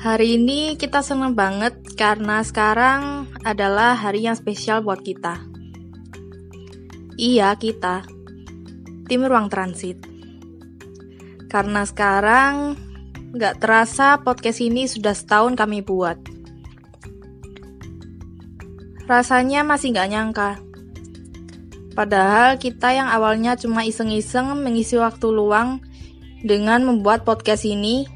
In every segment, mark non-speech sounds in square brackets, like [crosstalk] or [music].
Hari ini kita senang banget karena sekarang adalah hari yang spesial buat kita. Iya, kita. Tim Ruang Transit. Karena sekarang nggak terasa podcast ini sudah setahun kami buat. Rasanya masih nggak nyangka. Padahal kita yang awalnya cuma iseng-iseng mengisi waktu luang dengan membuat podcast ini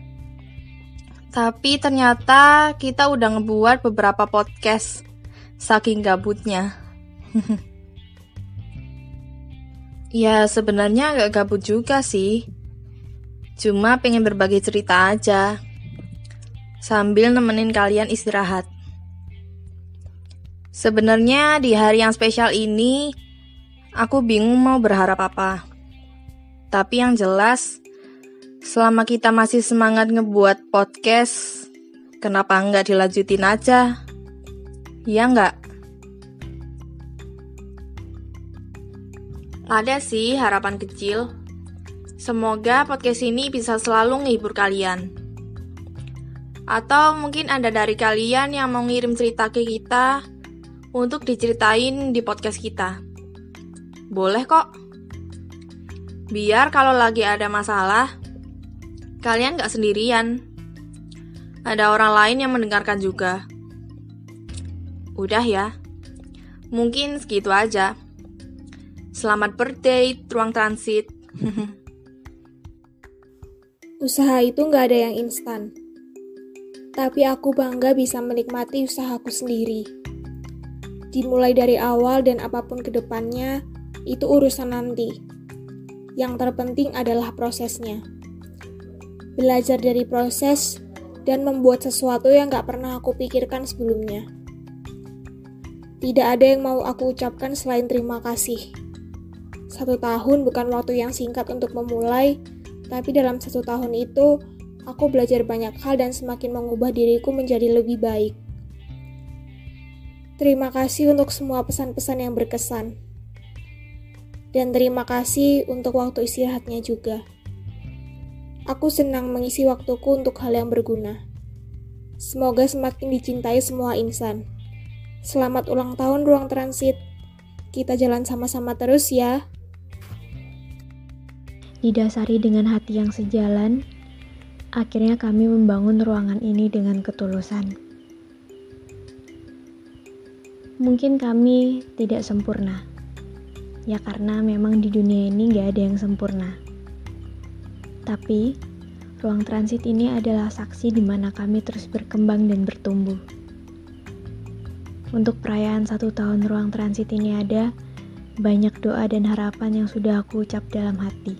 tapi ternyata kita udah ngebuat beberapa podcast saking gabutnya. [laughs] ya sebenarnya gak gabut juga sih. Cuma pengen berbagi cerita aja. Sambil nemenin kalian istirahat. Sebenarnya di hari yang spesial ini, aku bingung mau berharap apa. Tapi yang jelas, Selama kita masih semangat ngebuat podcast, kenapa nggak dilanjutin aja? Iya nggak? Ada sih harapan kecil. Semoga podcast ini bisa selalu menghibur kalian. Atau mungkin ada dari kalian yang mau ngirim cerita ke kita untuk diceritain di podcast kita. Boleh kok. Biar kalau lagi ada masalah, Kalian gak sendirian. Ada orang lain yang mendengarkan juga. Udah ya. Mungkin segitu aja. Selamat birthday, ruang transit. [laughs] Usaha itu gak ada yang instan. Tapi aku bangga bisa menikmati usahaku sendiri. Dimulai dari awal dan apa pun ke depannya, itu urusan nanti. Yang terpenting adalah prosesnya belajar dari proses, dan membuat sesuatu yang gak pernah aku pikirkan sebelumnya. Tidak ada yang mau aku ucapkan selain terima kasih. Satu tahun bukan waktu yang singkat untuk memulai, tapi dalam satu tahun itu, aku belajar banyak hal dan semakin mengubah diriku menjadi lebih baik. Terima kasih untuk semua pesan-pesan yang berkesan. Dan terima kasih untuk waktu istirahatnya juga. Aku senang mengisi waktuku untuk hal yang berguna. Semoga semakin dicintai semua insan. Selamat ulang tahun ruang transit. Kita jalan sama-sama terus ya. Didasari dengan hati yang sejalan, akhirnya kami membangun ruangan ini dengan ketulusan. Mungkin kami tidak sempurna, ya karena memang di dunia ini gak ada yang sempurna. Tapi, ruang transit ini adalah saksi di mana kami terus berkembang dan bertumbuh. Untuk perayaan satu tahun ruang transit ini ada banyak doa dan harapan yang sudah aku ucap dalam hati.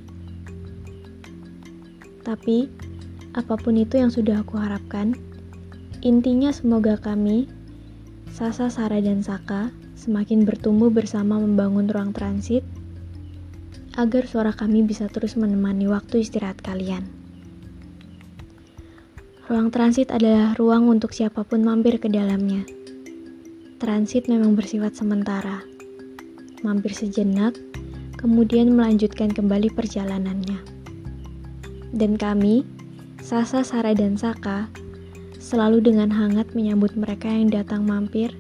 Tapi, apa pun itu yang sudah aku harapkan, intinya semoga kami, Sasa, Sara, dan Saka, semakin bertumbuh bersama membangun ruang transit agar suara kami bisa terus menemani waktu istirahat kalian. Ruang transit adalah ruang untuk siapa pun mampir ke dalamnya. Transit memang bersifat sementara, mampir sejenak, kemudian melanjutkan kembali perjalanannya. Dan kami, Sasa, Sara, dan Saka, selalu dengan hangat menyambut mereka yang datang mampir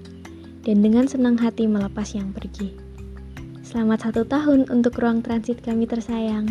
dan dengan senang hati melepas yang pergi. Selamat satu tahun untuk ruang transit kami tersayang.